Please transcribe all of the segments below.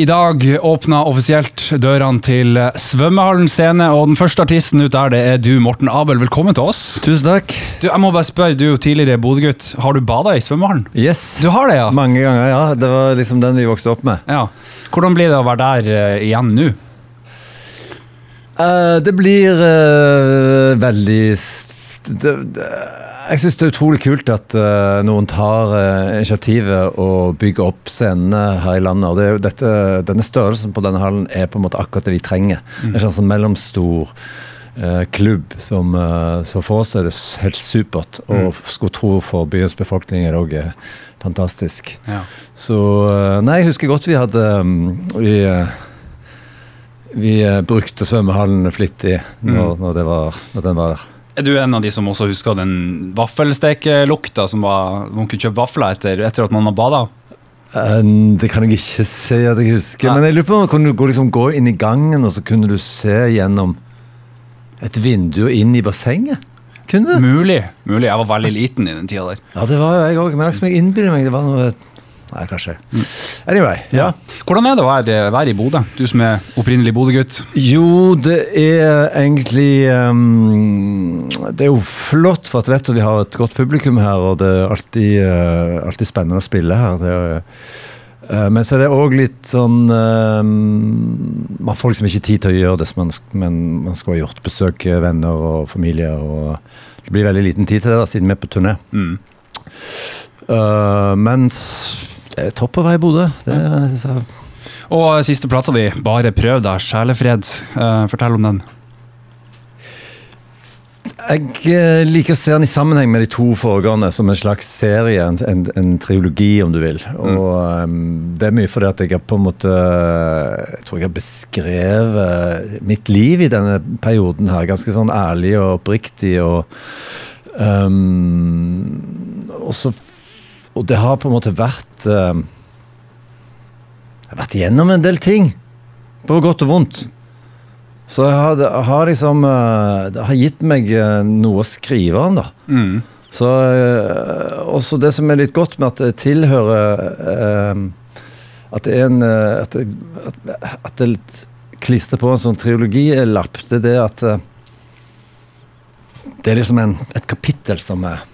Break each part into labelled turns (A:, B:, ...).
A: I dag åpna offisielt dørene til Svømmehallen scene, og den første artisten ut der, det er du, Morten Abel. Velkommen til oss.
B: Tusen takk.
A: Du, jeg må bare spørre, du er jo tidligere Bodø-gutt. Har du bada i svømmehallen?
B: Yes.
A: Du har det, ja?
B: Mange ganger, ja. Det var liksom den vi vokste opp med.
A: ja. Hvordan blir det å være der uh, igjen nå?
B: Uh, det blir uh, veldig det, det, Jeg syns det er utrolig kult at uh, noen tar uh, initiativet og bygger opp scenene her i landet. Og det er jo dette, denne størrelsen på denne hallen er på en måte akkurat det vi trenger. En slags sånn mellomstor uh, klubb som Så for oss er det helt supert. Og skulle tro for byens befolkning er det òg fantastisk.
A: Ja.
B: Så Nei, jeg husker godt vi hadde um, Vi, vi brukte svømmehallen flittig når, når, det var, når den var der.
A: Er du en av de som også husker den vaffelstekelukta som var, man kunne kjøpe vafler etter, etter at man har bada?
B: Eh, Det kan jeg ikke si at jeg husker.
A: Nei.
B: Men jeg lurer på om kunne du gå, liksom, gå inn i gangen, og så kunne du se gjennom et vindu og inn i bassenget? Kunne du?
A: Mulig. Mulig. Jeg var veldig liten i den tida der.
B: Ja, det var jo jeg òg. Men jeg innbiller meg det var noe Nei, kanskje. Anyway. ja.
A: Hvordan er det å være, være i Bodø? Du som er opprinnelig Bodø-gutt.
B: Jo, det er egentlig um, Det er jo flott, for at vet du, vi har et godt publikum her, og det er alltid, uh, alltid spennende å spille her. Det er, uh, men så er det òg litt sånn um, Man får liksom ikke tid til å gjøre det som man, men man skal ha gjort. Besøke venner og familie. og Det blir veldig liten tid til det, da, siden vi er på turné.
A: Mm.
B: Uh, men s- det er topp å være i Bodø. Det synes jeg
A: Og siste plata di, 'Bare prøv deg', 'Sjelefred'. Eh, fortell om den.
B: Jeg eh, liker å se den i sammenheng med de to foregående, som en slags serie, en, en, en triologi, om du vil. Og um, Det er mye fordi at jeg har på en måte Jeg tror jeg har beskrevet mitt liv i denne perioden her, ganske sånn ærlig og oppriktig. Og, um, og, så, og det har på en måte vært ehm, Jeg har vært igjennom en del ting, på godt og vondt. Så jeg har, har liksom eh, Det har gitt meg eh, noe å skrive om, da.
A: Mm.
B: Så eh, også det som er litt godt med at det tilhører eh, At det er en eh, At det, at, det er klistrer på en sånn triologilapp, det er det at eh, Det er liksom en, et kapittel som er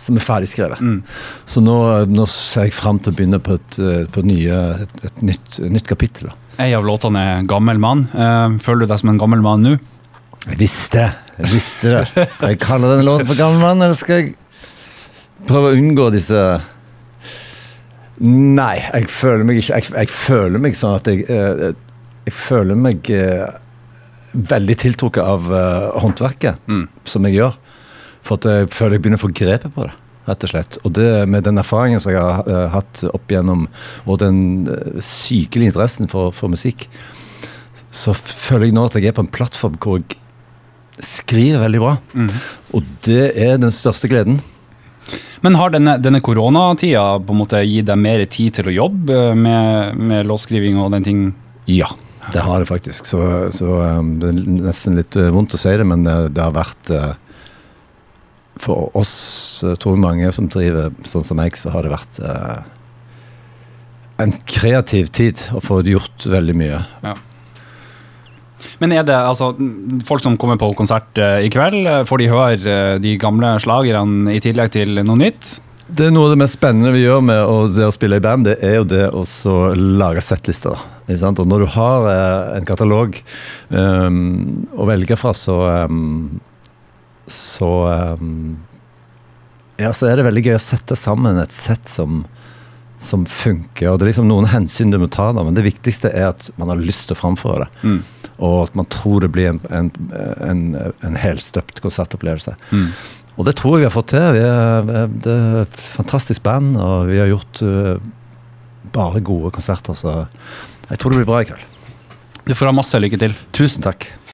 B: som er ferdigskrevet.
A: Mm.
B: Så nå, nå ser jeg fram til å begynne på et, eh, på nye, et, et nytt, nytt kapittel.
A: Ei av låtene er 'Gammel mann'. Eh, føler du deg som en gammel mann nå?
B: Jeg visste det. Jeg visste det. Skal jeg kalle den låten for gammel mann, eller skal jeg prøve å unngå disse Nei, jeg føler meg ikke Jeg, jeg føler meg sånn at jeg Jeg, Jeg føler meg eh, veldig tiltrukket av eh, håndverket
A: Mm.
B: som jeg gjør. For at jeg føler jeg begynner å få grepet på det, rett og slett. Og det med den erfaringen som jeg har eh, hatt opp igjennom, og den eh, sykelige interessen for, for musikk, så føler jeg nå at jeg er på en plattform hvor jeg skriver veldig bra.
A: Mm.
B: Og det er den største gleden.
A: Men har denne, denne koronatida på en måte gitt deg mer tid til å jobbe eh, med, med låtskriving og den ting?
B: Ja, det har det faktisk. Så, så um, det er nesten litt vondt å si det, men det, det har vært uh, For oss, uh, tror jeg mange som driver sånn som meg, så har det vært eh, en kreativ tid å få gjort veldig mye.
A: Ja. Men er det altså folk som kommer på konsert eh, i kveld, eh, får de høre eh, de gamle slagerne i tillegg til noe nytt?
B: Det er Noe av det mest spennende vi gjør med å, å spille i band, det er jo det å lage settlister. Og når du har eh, en katalog um, å velge fra, så um, så um, ja, så er det veldig gøy å sette sammen et sett som, som funker. og Det er liksom noen hensyn du må ta, da, men det viktigste er at man har lyst til å framføre det.
A: Mm.
B: Og at man tror det blir en, en, en, en helstøpt konsertopplevelse.
A: Mm.
B: Og det tror jeg vi har fått til. Vi er, det er et fantastisk band, og vi har gjort uh, bare gode konserter. Så jeg tror det blir bra i kveld.
A: Du får ha masse lykke til.
B: Tusen takk.